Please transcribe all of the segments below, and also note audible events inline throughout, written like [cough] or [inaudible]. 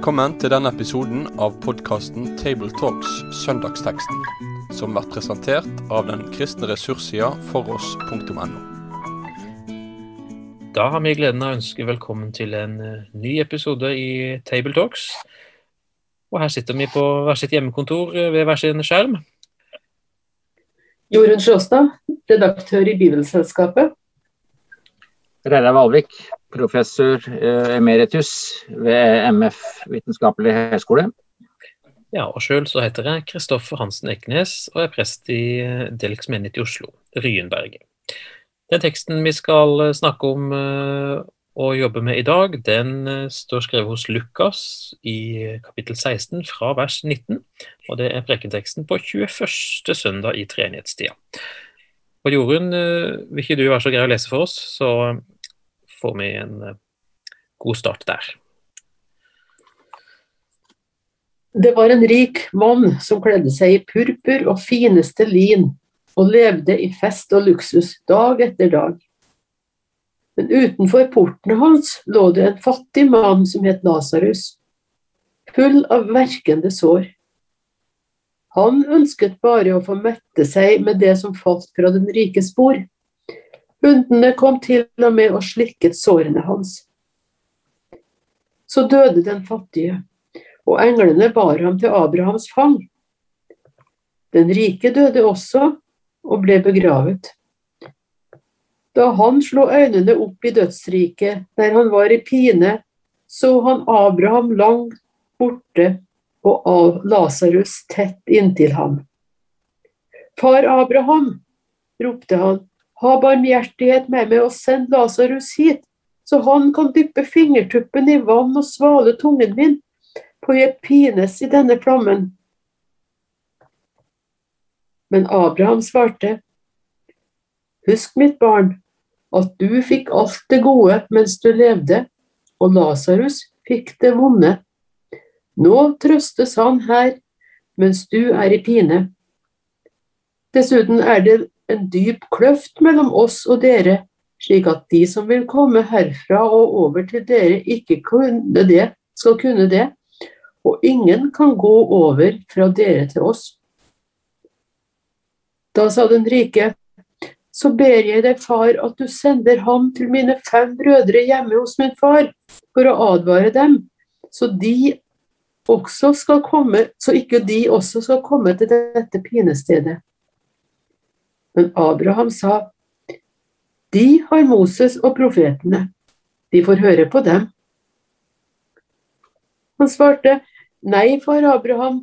Velkommen til denne episoden av podkasten Tabletalks Søndagsteksten, som blir presentert av den kristne ressurssida foross.no. Da har vi gleden av å ønske velkommen til en eh, ny episode i Tabletalks. Og her sitter vi på hver sitt hjemmekontor eh, ved hver sin skjerm. Jorunn Sjåstad, redaktør i Bibelselskapet. Reidar Valvik, professor eh, emeritus ved MF vitenskapelig høgskole. Ja, og sjøl så heter jeg Kristoffer Hansen Eknes og er prest i eh, Delks menighet i Oslo, Ryenberget. Den teksten vi skal eh, snakke om og jobbe med i dag, den står skrevet hos Lukas i kapittel 16 fra vers 19. Og det er prekenteksten på 21. søndag i treenighetstida. Og Jorunn, vil ikke du være så grei å lese for oss, så får vi en god start der. Det var en rik mann som kledde seg i purpur og fineste lin, og levde i fest og luksus dag etter dag. Men utenfor portene hans lå det en fattig mann som het Lasarus, full av verkende sår. Han ønsket bare å få mette seg med det som falt fra den rikes bord. Hundene kom til og med og slikket sårene hans. Så døde den fattige, og englene bar ham til Abrahams fang. Den rike døde også og ble begravet. Da han slo øynene opp i dødsriket, der han var i pine, så han Abraham langt borte og av Lasarus tett inntil ham. Far Abraham, ropte han, ha barmhjertighet med meg og send Lasarus hit, så han kan dyppe fingertuppen i vann og svale tungen min, for jeg pines i denne flammen. Men Abraham svarte, Husk, mitt barn, at du fikk alt det gode mens du levde, og Lasarus fikk det vonde. Nå trøstes han her, mens du er i pine. Dessuten er det en dyp kløft mellom oss og dere, slik at de som vil komme herfra og over til dere, ikke kunne det, skal kunne det, og ingen kan gå over fra dere til oss. Da sa den rike, så ber jeg deg, far, at du sender ham til mine fem brødre hjemme hos min far, for å advare dem, så de også skal komme, så ikke de også skal komme til dette pinestedet. Men Abraham sa, de har Moses og profetene, de får høre på dem. Han svarte, nei, far Abraham,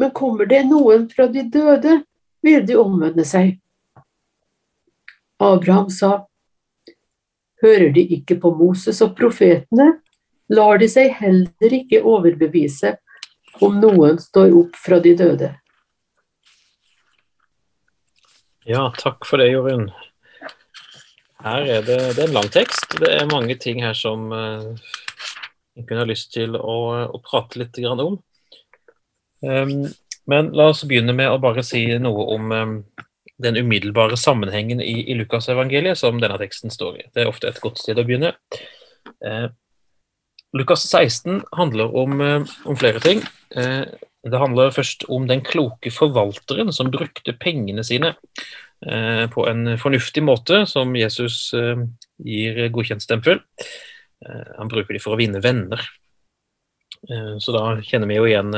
men kommer det noen fra de døde, vil de omvende seg. Abraham sa, hører de ikke på Moses og profetene, lar de seg heller ikke overbevise om noen står opp fra de døde. Ja, takk for det, Jorunn. Her er det, det er en lang tekst. Det er mange ting her som uh, jeg kunne ha lyst til å, å prate litt om. Um, men la oss begynne med å bare si noe om um, den umiddelbare sammenhengen i, i Lukasevangeliet som denne teksten står i. Det er ofte et godt sted å begynne. Eh, Lukas 16 handler om, eh, om flere ting. Eh, det handler først om den kloke forvalteren som brukte pengene sine eh, på en fornuftig måte, som Jesus eh, gir godkjentstempel. Eh, han bruker de for å vinne venner. så da kjenner vi jo igjen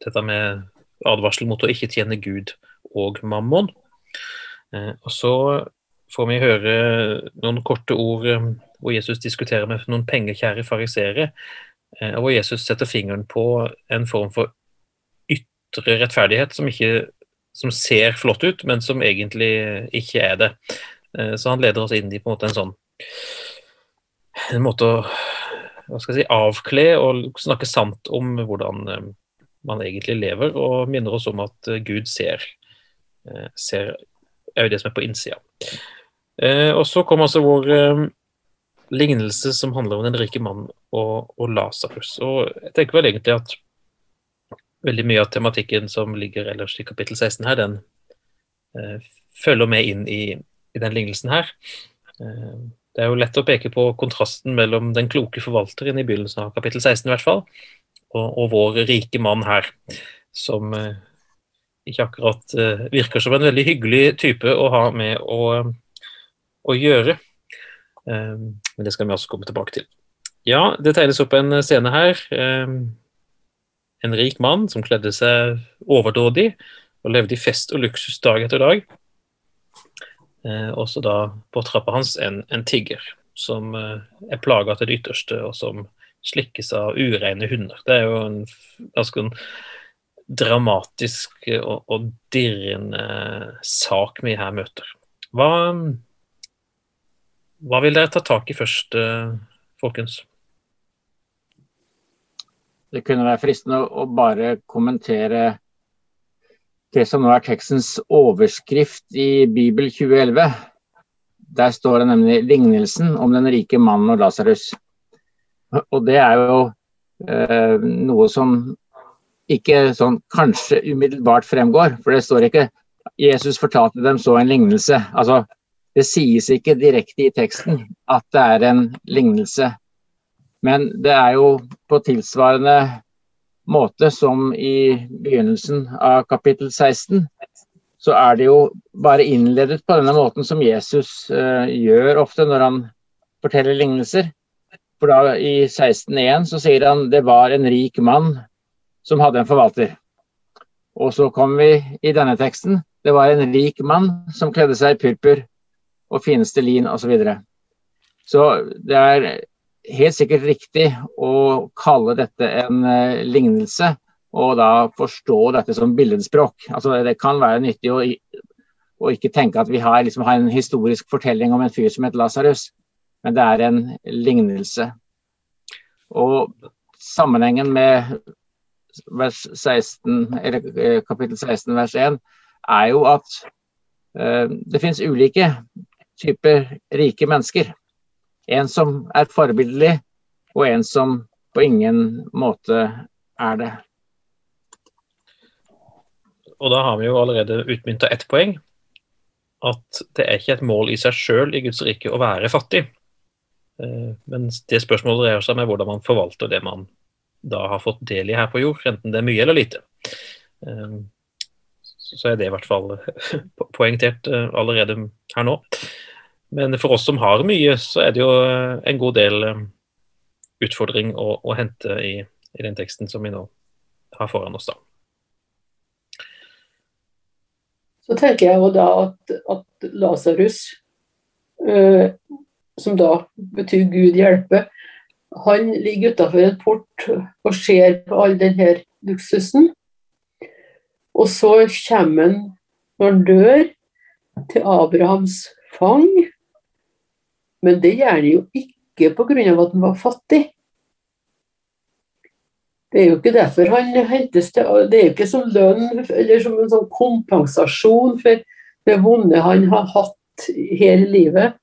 dette med advarsel mot å ikke tjene Gud og mammon. Og så får vi høre noen korte ord hvor Jesus diskuterer med noen pengekjære farisere, og hvor Jesus setter fingeren på en form for ytre rettferdighet som, ikke, som ser flott ut, men som egentlig ikke er det. Så han leder oss inn i på en måte en sånn en måte å hva skal jeg si, avkle og snakke sant om hvordan man egentlig lever, og minner oss om at Gud ser Eh, ser er jo det som er på innsida. Eh, og så kom altså vår eh, lignelse som handler om den rike mannen og, og Lasarus. Og jeg tenker vel egentlig at veldig mye av tematikken som ligger ellers i kapittel 16 her, den eh, følger med inn i, i, den lignelsen her. Eh, Det er jo lett å peke på kontrasten mellom den kloke forvalteren i begynnelsen av kapittel 16 i hvert fall, og, og vår rike mann her, som eh, ikke akkurat eh, virker som en veldig hyggelig type å ha med å, å gjøre. Eh, men det skal vi også komme tilbake til. Ja, det tegnes opp en scene her. Eh, en rik mann som kledde seg overdådig og levde i fest og luksus dag etter dag. Eh, også da på trappa hans en, en tigger som eh, er plaga til det ytterste, og som slikkes av ureine hunder. Det er jo en ganske en dramatisk og, og dirrende sak vi her møter. Hva, hva vil dere ta tak i først, eh, folkens? Det kunne være fristende å bare kommentere det som nå er tekstens overskrift i Bibel 2011. Der står det nemlig lignelsen om den rike mannen og Lasarus. Og det er jo eh, noe som ikke sånn kanskje umiddelbart fremgår. For det står ikke 'Jesus fortalte dem så en lignelse'. Altså, det sies ikke direkte i teksten at det er en lignelse. Men det er jo på tilsvarende måte som i begynnelsen av kapittel 16, så er det jo bare innledet på denne måten som Jesus uh, gjør ofte når han forteller lignelser. For da i 16.1 så sier han det var en rik mann som hadde en forvalter. Og så kommer vi i denne teksten. Det var en rik mann som kledde seg i purpur og fineste lin osv. Så, videre. så det er helt sikkert riktig å kalle dette en uh, lignelse, og da forstå dette som billedspråk. Altså, det kan være nyttig å, å ikke tenke at vi har, liksom, har, en historisk fortelling om en fyr som heter Lasarus, men det er en lignelse. Og sammenhengen med 16, eller kapittel 16 vers 1 er jo at uh, det finnes ulike typer rike mennesker. En som er forbilledlig, og en som på ingen måte er det. Og da har vi jo allerede utmynta ett poeng. At det er ikke et mål i seg sjøl i Guds rike å være fattig. Eh, men det spørsmålet dreier seg med hvordan man forvalter det man da har fått del i her på jord, enten det er mye eller lite. Eh, så er det i hvert fall [laughs] poengtert eh, allerede her nå. Men for oss som har mye, så er det jo eh, en god del eh, utfordring å, å hente i, i, den teksten som vi nå har foran oss. da. Så tenker jeg jo da at, at Lasarus, øh, som da betyr Gud hjelpe, han ligger utafor en port og ser på all denne luksusen. Og så kommer han, når han dør, til Abrahams fang. Men det gjør han jo ikke pga. at han var fattig. Det er jo ikke derfor han hentes til Det er jo ikke som lønn eller som en sånn kompensasjon for det vonde han har hatt hele livet.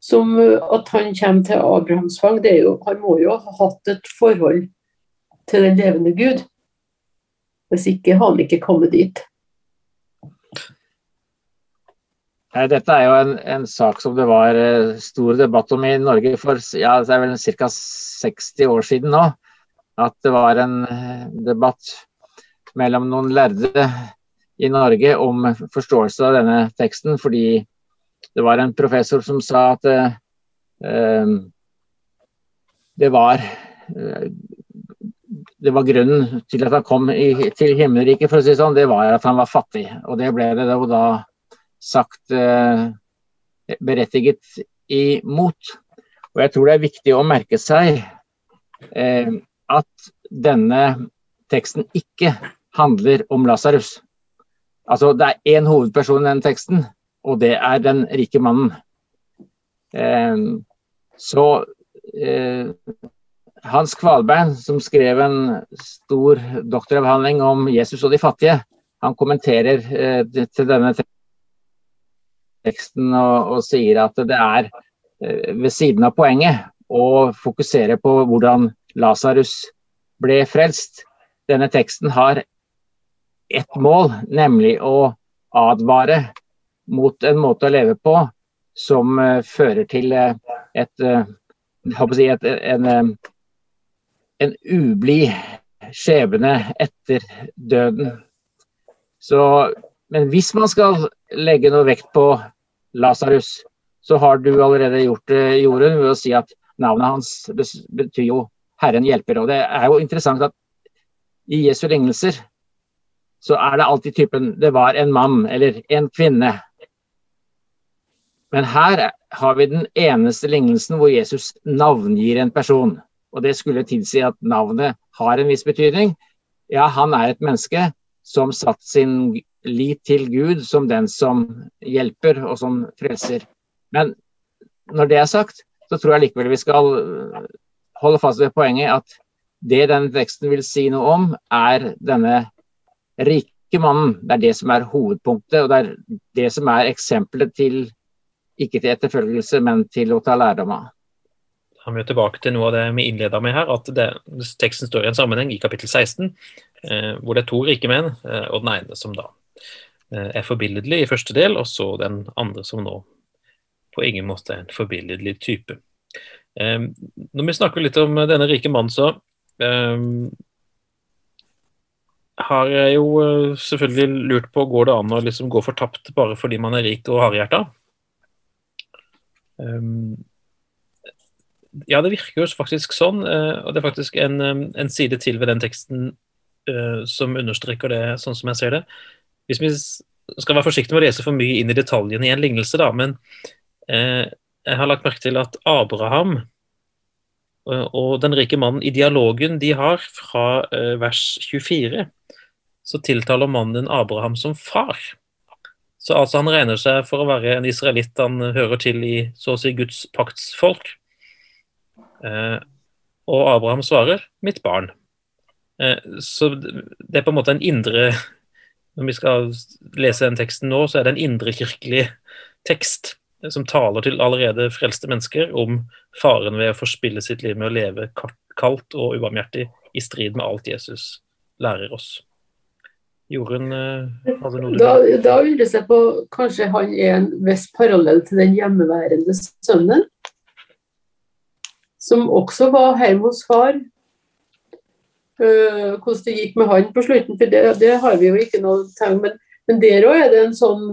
Som at han kommer til Abrahams fang. Jo, han må jo ha hatt et forhold til den levende Gud. Hvis ikke har han ikke kommet dit. Dette er jo en, en, sak som det var eh, stor debatt om i Norge for ja, det er vel ca. 60 år siden nå. At det var en eh, debatt mellom noen lærde i Norge om forståelse av denne teksten. Fordi det var en professor som sa at uh, det var det var grunnen til at han kom i, til himmelriket, for å si sånn, det var at han var fattig. Og det ble det da sagt eh, berettiget imot. Og jeg tror det er viktig å merke seg eh, at denne teksten ikke handler om Lasarus. Altså, det er én hovedperson i den teksten, og det er den rike mannen. Eh, så eh, Hans Kvalbein, som skrev en stor doktoravhandling om Jesus og de fattige, han kommenterer eh, til denne teksten og, og, sier at det er eh, ved siden av poenget å fokusere på hvordan Lasarus ble frelst. Denne teksten har ett mål, nemlig å advare mot en måte å leve på som uh, fører til et, eh, si, et en, eh, en ublid skjebne etter døden. Så, men hvis man skal legge noe vekt på Lasarus, så har du allerede gjort det, Jorunn, ved å si at navnet hans betyr jo 'Herren hjelper'. Og det er jo interessant at i Jesu lignelser så er det alltid typen 'det var en mann' eller 'en kvinne'. Men her har vi den eneste lignelsen hvor Jesus navngir en person. Og det skulle tilsi at navnet har en viss betydning. Ja, han er et menneske som satt sin lit til Gud som den som hjelper og som frelser. Men når det er sagt, så tror jeg likevel vi skal holde fast ved poenget at det denne teksten vil si noe om, er denne rike mannen. Det er det som er hovedpunktet, og det er det som er eksempelet til ikke til etterfølgelse, men til å ta lærdom av. Er vi tilbake til noe av det vi innleda med her, at det, teksten står i en sammenheng i kapittel 16, eh, hvor det er to rike menn, eh, og den ene som da eh, er forbilledlig i første del, og så den andre som nå på ingen måte er en forbilledlig type. Eh, når vi snakker litt om denne rike mannen, så eh, har jeg jo eh, selvfølgelig lurt på går det an å liksom gå fortapt bare fordi man er rik og hardhjerta. Um, ja, det virker jo faktisk sånn, uh, og det er faktisk en, um, en, side til ved den teksten uh, som understreker det, sånn som jeg ser det. Hvis vi skal være forsiktige med å lese for mye inn i detaljene i en lignelse, da, men jeg har lagt merke til at Abraham og den rike mannen i dialogen de har fra vers 24, så tiltaler mannen Abraham som far. Så altså han regner seg for å være en israelitt, han hører til i så å si Guds paktsfolk. Eh, og Abraham svarer 'mitt barn'. Eh, så det er på en måte en indre Når vi skal lese den teksten nå, så er det en indrekirkelig tekst som taler til allerede frelste mennesker om faren ved å forspille sitt liv med å leve kaldt og ubarmhjertig i strid med alt Jesus lærer oss. Jorunn, eh, hadde noe Da, da det seg på kanskje han er en viss parallell til den hjemmeværende sønnen, som også var hjemme hos far. Uh, hvordan det gikk med han på slutten, for det, det har vi jo ikke noe tegn men, men der òg er det en sånn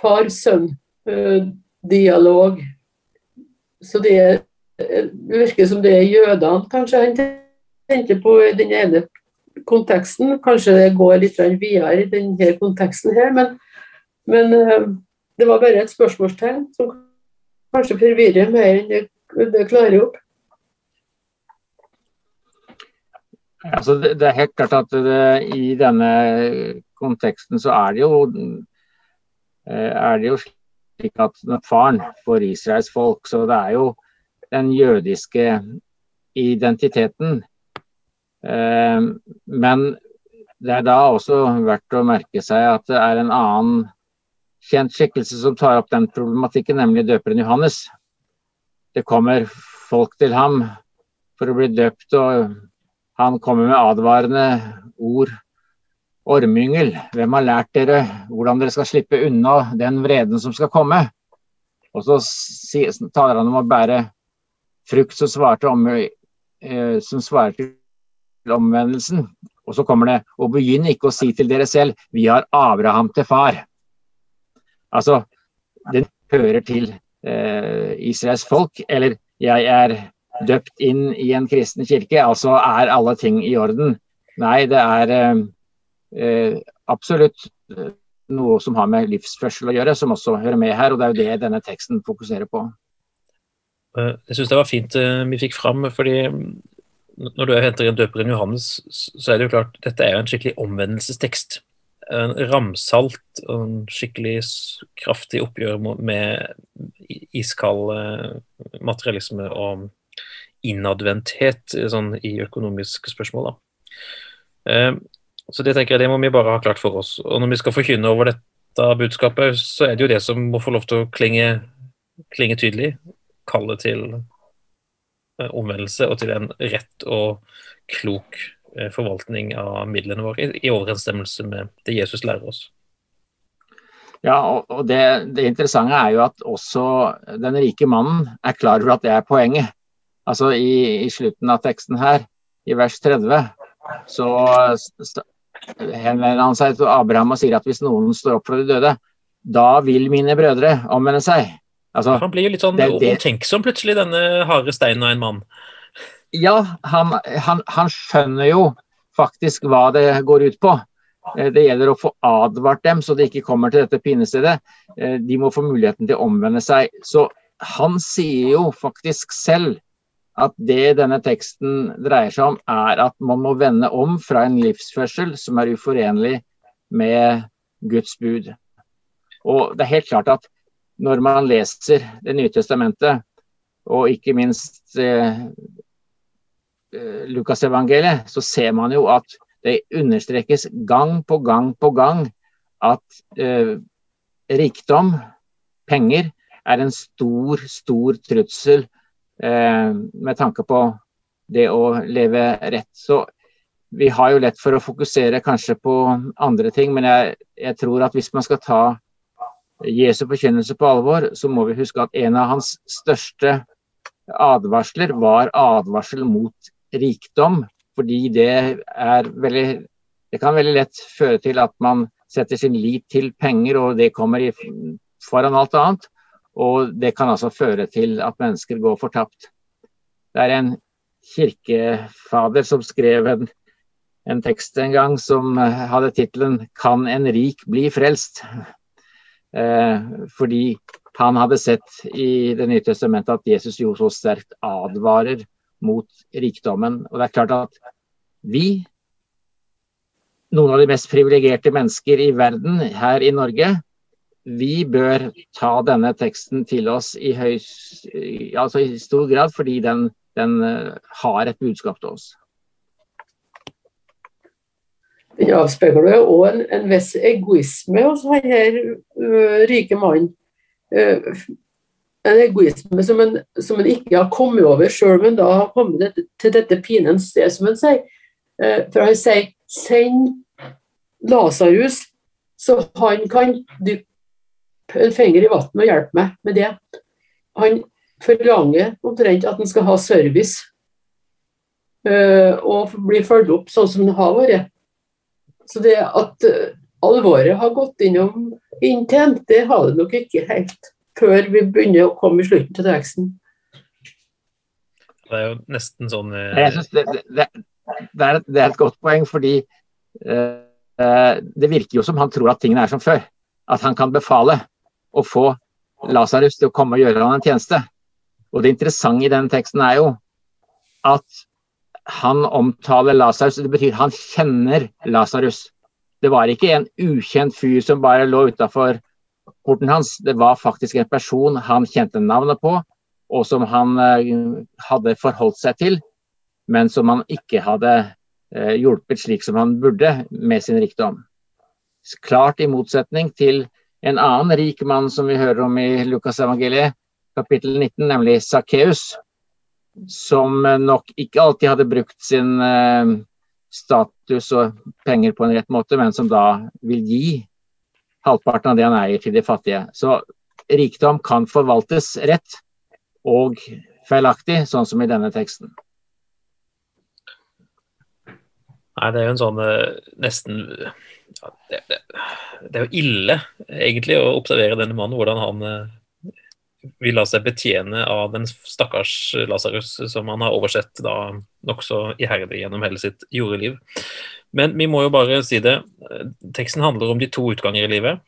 far-sønn-dialog. Uh, Så det, det virker som det er jødene kanskje han tenker på den ene konteksten. Kanskje det går litt videre i denne konteksten her, men, men uh, det var bare et spørsmålstegn som kanskje forvirrer mer enn det, det klarer opp. Altså, det, det, er helt klart at det, i denne konteksten så er det jo eh, er det jo slik at faren for Israels folk, så det er jo den jødiske identiteten Eh, men det er da også verdt å merke seg at det er en annen kjent skikkelse som tar opp den problematikken, nemlig døperen Johannes. Det kommer folk til ham for å bli døpt, og han kommer med advarende ord. Ormyngel, hvem har lært dere hvordan dere skal slippe unna den vreden som skal komme? Og så taler han om å bære frukt som svarer om, eh, til omvendelsen. Og så kommer det og begynn ikke å si til dere selv vi har Abraham til far. Altså, den hører til Israels folk, eller jeg er døpt inn i en kristen kirke, altså er alle ting i orden. Nei, det er eh, eh absolutt eh, noe som har med livsførsel å gjøre, som også hører med her. og Det er jo det denne teksten fokuserer på. Eh, jeg syns det var fint vi fikk fram, fordi når du henter en døperen Johannes, så er det jo klart dette er jo en skikkelig omvendelsestekst. En ramsalt og en skikkelig kraftig oppgjør med iskald eh, materialisme og innadvendthet sånn, i økonomiske spørsmål. Da. Eh, så det tenker jeg det må vi bare ha klart for oss. Og når vi skal forkynne over dette budskapet, så er det jo det som må få lov til å klinge, klinge tydelig. Kallet til Eh, omvendelse og til en rett og klok eh, forvaltning av midlene våre, i overensstemmelse med det Jesus lærer oss. Ja, og det, det, interessante er jo at også den rike mannen er klar over at det er poenget. Altså i, i slutten av teksten her, i vers 30, så henvender han seg til Abraham og sier at hvis noen står opp for de døde, da vil mine brødre omvende seg. Altså, han blir jo litt sånn omtenksom plutselig, denne harde steinen av en mann. Ja, han, han, han skjønner jo faktisk hva det går ut på. Eh, det gjelder å få advart dem, så de ikke kommer til dette pinnestedet. Eh, de må få muligheten til å omvende seg. Så han sier jo faktisk selv at det denne teksten dreier seg om, er at man må vende om fra en livsførsel som er uforenlig med Guds bud. Og det er helt klart at når man leser Det nye testamentet, og ikke minst eh, Lukasevangeliet, så ser man jo at det understrekes gang på gang på gang at eh, rikdom, penger, er en stor, stor trussel eh, med tanke på det å leve rett. Så vi har jo lett for å fokusere kanskje på andre ting, men jeg, jeg tror at hvis man skal ta Jesu forkynnelse på alvor, så må vi huske at en av hans største advarsler var advarsel mot rikdom fordi det er veldig Det kan veldig lett føre til at man setter sin lit til penger, og det kommer i, foran alt annet. Og det kan altså føre til at mennesker går fortapt. Det er en kirkefader som skrev en, en tekst en gang som hadde tittelen 'Kan en rik bli frelst?' Eh, fordi han hadde sett i Det nye testamentet at Jesus jo så sterkt advarer mot rikdommen. Og det er klart at vi, noen av de mest privilegerte mennesker i verden her i Norge, vi bør ta denne teksten til oss i, høy, altså i stor grad fordi den, den eh, har et budskap til oss. Den avspeiler jo òg en, en viss egoisme hos denne uh, rike mannen. Uh, en egoisme som en, som en, ikke har kommet over, sjøl om en da har kommet til dette pinens sted, som en sier. Eh, for han sier 'send Lasarus, så han kan dyppe en finger i vannet og hjelpe meg med det'. Han forlanger omtrent at han skal ha service eh, og bli fulgt opp sånn som han har vært. Så det at eh, alvoret har gått innom inntil, det har det nok ikke helt før vi begynner å komme i slutten til teksten. Det er jo nesten sånn eh... Jeg synes det, det, det, er et, det, er et, godt poeng, fordi eh, det virker jo som han tror at tingene er som før. At han kan befale å få Lasarus til å komme og gjøre han en tjeneste. Og Det interessante i den teksten er jo at han omtaler Lasarus, det betyr han kjenner Lasarus. Det var ikke en ukjent fyr som bare lå utafor porten hans. Det var faktisk en person han kjente navnet på, og som han eh, hadde forholdt seg til, men som han ikke hadde eh, hjulpet slik som han burde med sin rikdom. Klart i motsetning til en annen rik mann som vi hører om i Lukas evangeliet, kapittel 19, nemlig Sakkeus, som nok ikke alltid hadde brukt sin eh, status og penger på en rett måte, men som da vil gi halvparten av det han eier til de fattige. Så rikdom kan forvaltes rett og feilaktig, sånn som i denne teksten. Nei, det er jo en sånn eh, nesten ja, det, det, det, er jo ille, egentlig, å observere denne mannen, hvordan han eh, vil la seg betjene av den stakkars Lasarus som han har oversett da nokså iherdig gjennom hele sitt jordeliv. Men vi må jo bare si det. Teksten handler om de to utganger i livet.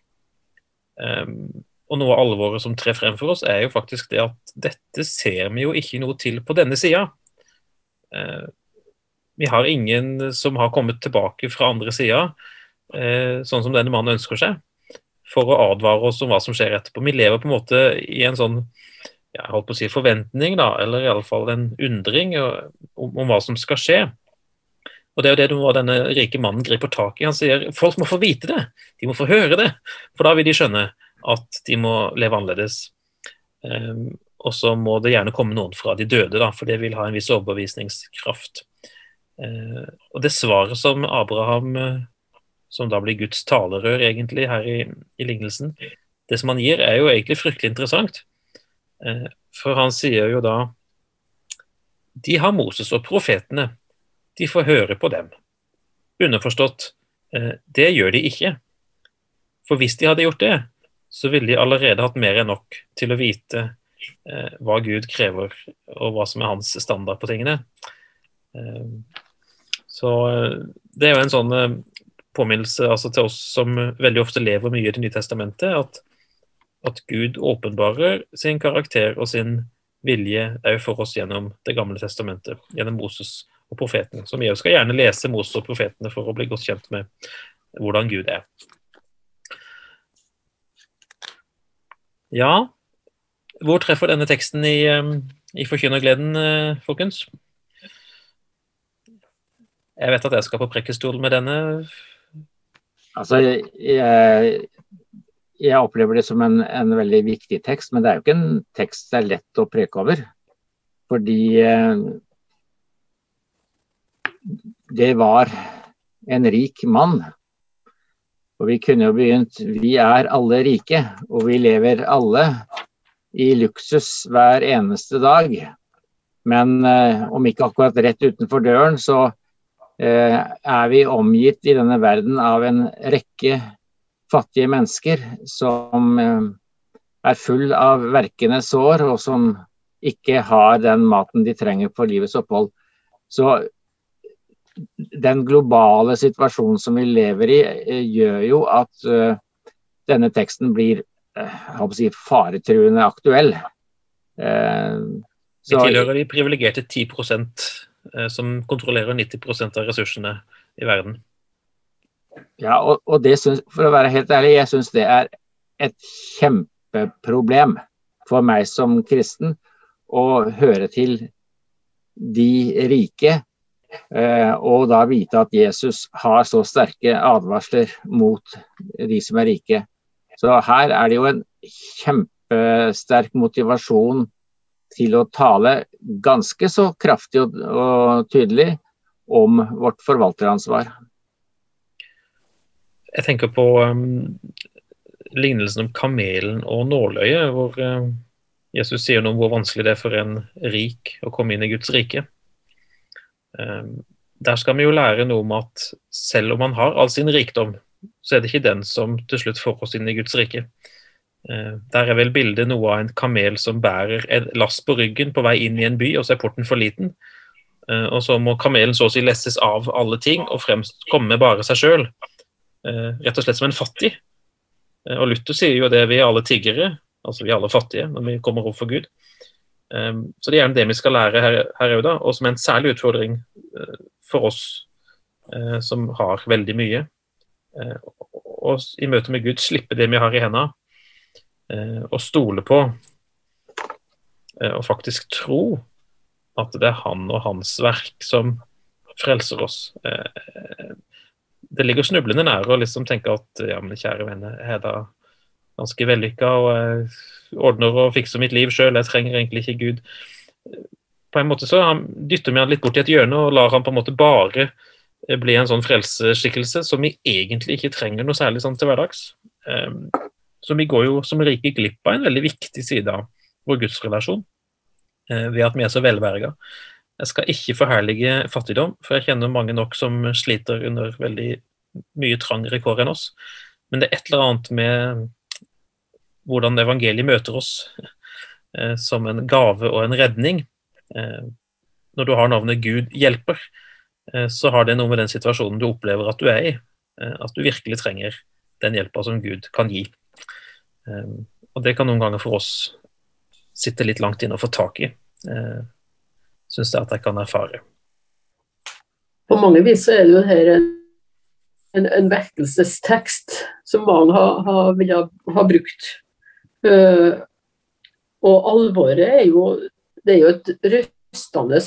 Um, og noe av alvoret som trer frem for oss, er jo faktisk det at dette ser vi jo ikke noe til på denne sida. Uh, vi har ingen som har kommet tilbake fra andre sida, uh, sånn som denne mannen ønsker seg, for å advare oss om hva som skjer etterpå. Vi lever på en måte i en sånn jeg holdt på å si forventning, da, eller iallfall en undring om, om hva som skal skje. Og Det er jo det denne rike mannen griper tak i. Han sier folk må få vite det, de må få høre det. For da vil de skjønne at de må leve annerledes. Um, og så må det gjerne komme noen fra de døde, da, for det vil ha en viss overbevisningskraft. Uh, og det svaret som Abraham uh, som da blir Guds talerør egentlig her i, i lignelsen, det som han gir, er jo egentlig fryktelig interessant. Eh, for han sier jo da De har Moses og profetene. De får høre på dem. Underforstått, eh, det gjør de ikke. For hvis de hadde gjort det, så ville de allerede hatt mer enn nok til å vite eh, hva Gud krever, og hva som er hans standard på tingene. Så det er jo en sånn påminnelse altså til oss som veldig ofte lever mye i Det nye testamentet, at at Gud åpenbarer sin karakter og sin vilje òg for oss gjennom Det gamle testamentet, gjennom Moses og profeten. Så vi skal gjerne lese Moses og profetene for å bli godt kjent med hvordan Gud er. Ja, hvor treffer denne teksten i, i Forkynnergleden, eh, folkens? Jeg vet at jeg skal på Prekkestol med denne. Altså, jeg, jeg opplever det som en, en, veldig viktig tekst, men det er jo ikke en tekst det er lett å preke over. Fordi eh, det var en rik mann. Og vi kunne jo begynt Vi er alle rike, og vi lever alle i luksus hver eneste dag. Men eh, om ikke akkurat rett utenfor døren, så er vi omgitt i denne verden av en rekke fattige mennesker som eh, er full av verkende sår, og som ikke har den maten de trenger for livets opphold. Så den globale situasjonen som vi lever i, eh, gjør jo at denne teksten blir uh, si, faretruende aktuell. Så, vi tilhører de privilegerte 10 som kontrollerer 90% av ressursene i verden. Ja, og, og det synes, for å være helt ærlig, jeg syns det er et kjempeproblem for meg som kristen å høre til de rike, eh, og da vite at Jesus har så sterke advarsler mot de som er rike. Så her er det jo en kjempesterk motivasjon til å tale ganske så kraftig og, og tydelig om vårt forvalteransvar jeg tenker på um, lignelsen om kamelen og nåløyet, hvor uh, Jesus sier noe om hvor vanskelig det er for en rik å komme inn i Guds rike. Um, der skal vi jo lære noe om at selv om man har all sin rikdom, så er det ikke den som til slutt får oss inn i Guds rike. Uh, der er vel bildet noe av en kamel som bærer et lass på ryggen på vei inn i en by, og så er porten for liten. Uh, og så må kamelen så å si lesses av alle ting og fremst komme med bare seg sjøl. Eh, rett og slett som en fattig. Eh, og Luther sier jo det, vi er alle tiggere, altså vi er alle fattige når vi kommer opp for Gud. Så det er gjerne det vi skal lære her òg, og som er en særlig utfordring eh, for oss som har veldig mye. Og i møte med Gud slippe det vi har i hendene, og stole på og faktisk tro at det er han og hans verk som frelser oss det ligger snublende nære å liksom tenke at ja, men kjære venne, jeg er da ganske vellykka og jeg ordner og fikser mitt liv sjøl, jeg trenger egentlig ikke Gud. På en måte så han, dytter vi han litt bort i et hjørne og lar han på en måte bare bli en sånn frelseskikkelse som vi egentlig ikke trenger noe særlig sånn til hverdags. Så vi går jo som rike glipp av en veldig viktig side av vår gudsrelasjon uh, ved at vi er så velverga. Jeg skal ikke forherlige fattigdom, for jeg kjenner mange nok som sliter under veldig mye trangere kår enn oss. Men det er et eller annet med hvordan evangeliet møter oss eh, som en gave og en redning. Eh, når du har navnet Gud hjelper, eh, så har det noe med den situasjonen du opplever at du er i. Eh, at du virkelig trenger den hjelpa som Gud kan gi. Eh, og det kan noen ganger for oss sitte litt langt inne å få tak i. Eh, syns jeg at jeg kan erfare. På mange vis er det jo her en, en, en vekkelsestekst som mange har, har, vil ha, brukt. Uh, og alvoret er jo Det er jo et rystende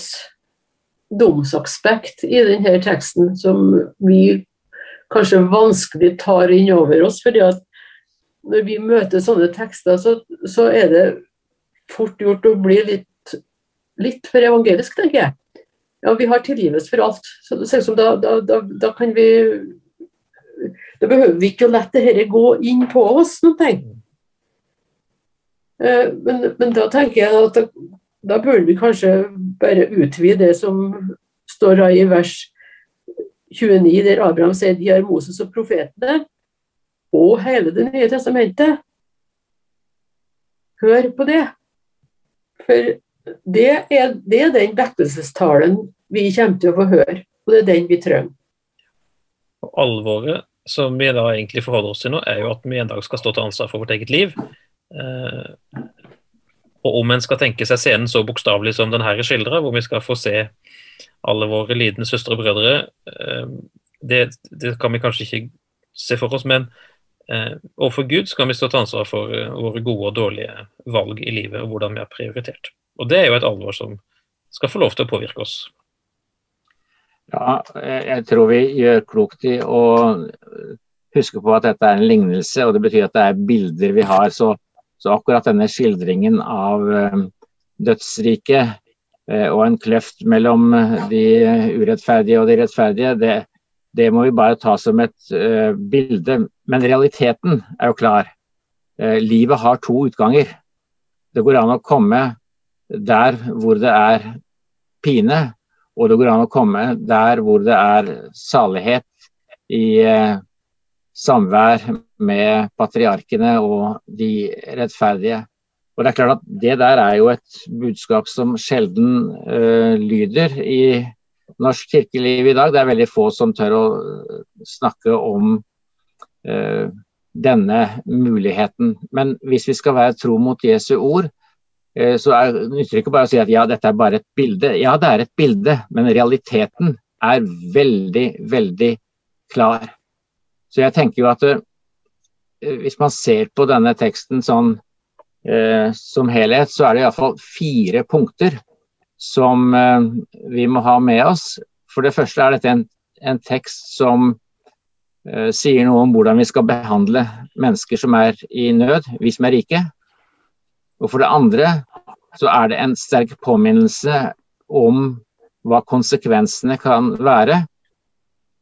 domsaspekt i denne teksten som vi kanskje vanskelig tar inn over oss. fordi at når vi møter sånne tekster, så, så er det fort gjort å bli litt litt for evangelisk, tenker jeg. Ja, vi har tilgivelse for alt. Så det ser ut som da, da, da, da, kan vi Da behøver vi ikke å la dette gå inn på oss. noen ting. men, men, da tenker jeg at da, da burde vi kanskje bare utvide det som står i vers 29, der Abraham sier de har Moses og profetene, og hele Det nye testamentet. Hør på det. For det er, det er den vekkelsestalen vi kommer til å få høre, og det er den vi trenger. Og alvoret som vi da egentlig forholder oss til nå, er jo at vi en dag skal stå til ansvar for vårt eget liv. Eh, og om en skal tenke seg scenen så bokstavelig som den her skildrer, hvor vi skal få se alle våre lidende søstre og brødre, eh, det, det, kan vi kanskje ikke se for oss. Men overfor Gud skal vi stå til ansvar for eh, våre gode og dårlige valg i livet, og hvordan vi har prioritert. Og det er jo et alvor som skal få lov til å påvirke oss. Ja, jeg tror vi gjør klokt i å huske på at dette er en lignelse, og det betyr at det er bilder vi har. Så, så akkurat denne skildringen av dødsriket og en kløft mellom de urettferdige og de rettferdige, det, det må vi bare ta som et uh, bilde. Men realiteten er jo klar. livet har to utganger. Det går an å komme der hvor det er pine, og det går an å komme der hvor det er salighet i uh, samvær med patriarkene og de rettferdige. Og Det er klart at det der er jo et budskap som sjelden uh, lyder i norsk kirkeliv i dag. Det er veldig få som tør å snakke om eh, denne muligheten. Men hvis vi skal være tro mot Jesu ord, Eh, så er, det ikke bare å si at ja, dette er bare et bilde. Ja, det er et bilde, men realiteten er veldig, veldig klar. Så jeg tenker jo at eh, hvis man ser på denne teksten sånn uh, som helhet, så er det iallfall fire punkter som uh, vi må ha med oss. For det første er dette en, en tekst som sier noe om hvordan vi skal behandle mennesker som er i nød, vi som er rike. Og for det andre så er det en sterk påminnelse om hva konsekvensene kan være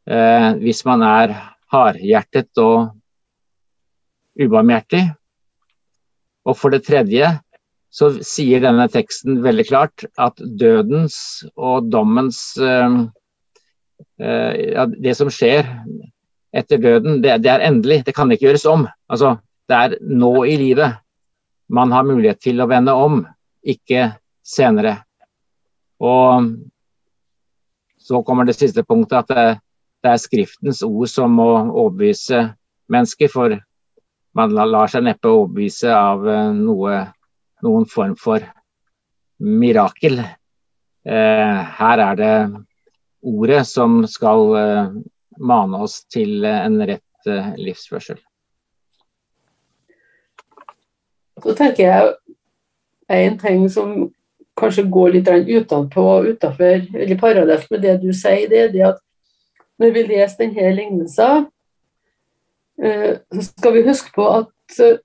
eh, hvis man er hardhjertet og ubarmhjertig. Og for det tredje så sier denne teksten veldig klart at dødens og dommens eh, eh, Det som skjer etter døden, det, det, er endelig. Det kan ikke gjøres om. Altså, det er nå i livet man har mulighet til å vende om, ikke senere. Og så kommer det siste punktet, at det, det er Skriftens ord som må overbevise mennesker. For man lar seg neppe overbevise av eh, noe, noen form for mirakel. Eh, her er det ordet som skal eh, mane oss til en rett eh, livsførsel. Så tenker jeg en ting som kanskje går litt utenpå, utenfor, eller parallelt med det du sier, det er det at når vi leser denne lignelsen, eh, så skal vi huske på at eh,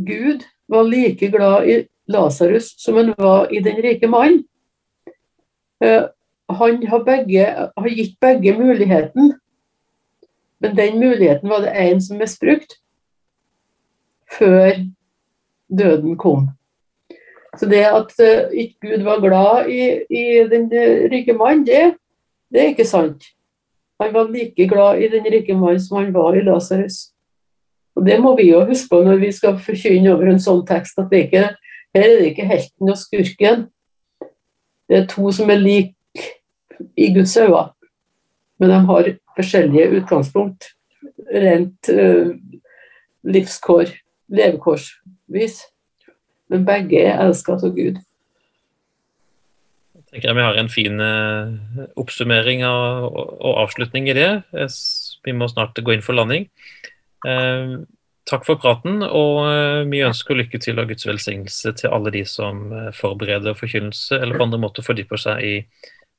Gud var like glad i Lasarus som han var i den rike mannen. Eh, han har, begge, har, gitt begge muligheten, men den muligheten var det en som misbrukte før døden kom. Så det at uh, ikke Gud var glad i, i den uh, rike mannen, det, det, er ikke sant. Han var like glad i den rike mannen som han var i Lasarus. Og Det må vi jo huske på når vi skal forkynne over en sånn tekst, at det ikke, her er det ikke helten og skurken. Det er to som er like i Guds øyne, men de har forskjellige utgangspunkt. Rent uh, livskår, levekårsvis. Men begge er elska av Gud. Jeg tenker Vi har en fin uh, oppsummering av, og, og, avslutning i det. Vi må snart gå inn for landing. Uh, takk for praten, og uh, vi ønsker lykke til og Guds velsignelse til alle de som forbereder forkynnelse eller på andre måter fordyper seg i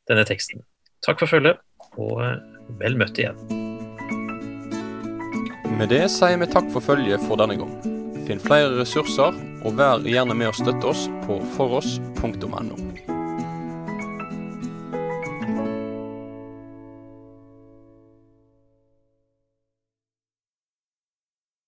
denne teksten. Takk for følget, og vel møtt igjen. Med det sier vi takk for følget for denne gang. Finn flere ressurser, og vær gjerne med å støtte oss på foross.no.